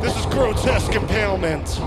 This is grotesque impalement.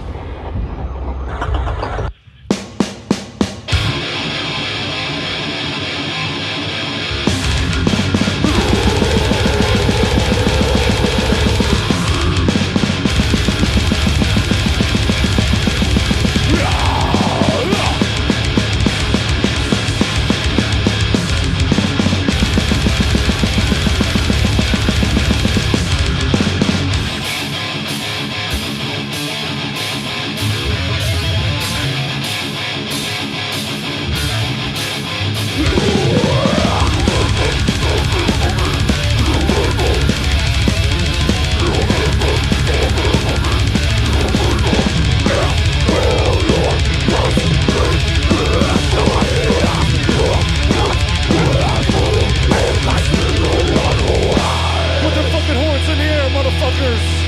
Horns in the air, motherfuckers!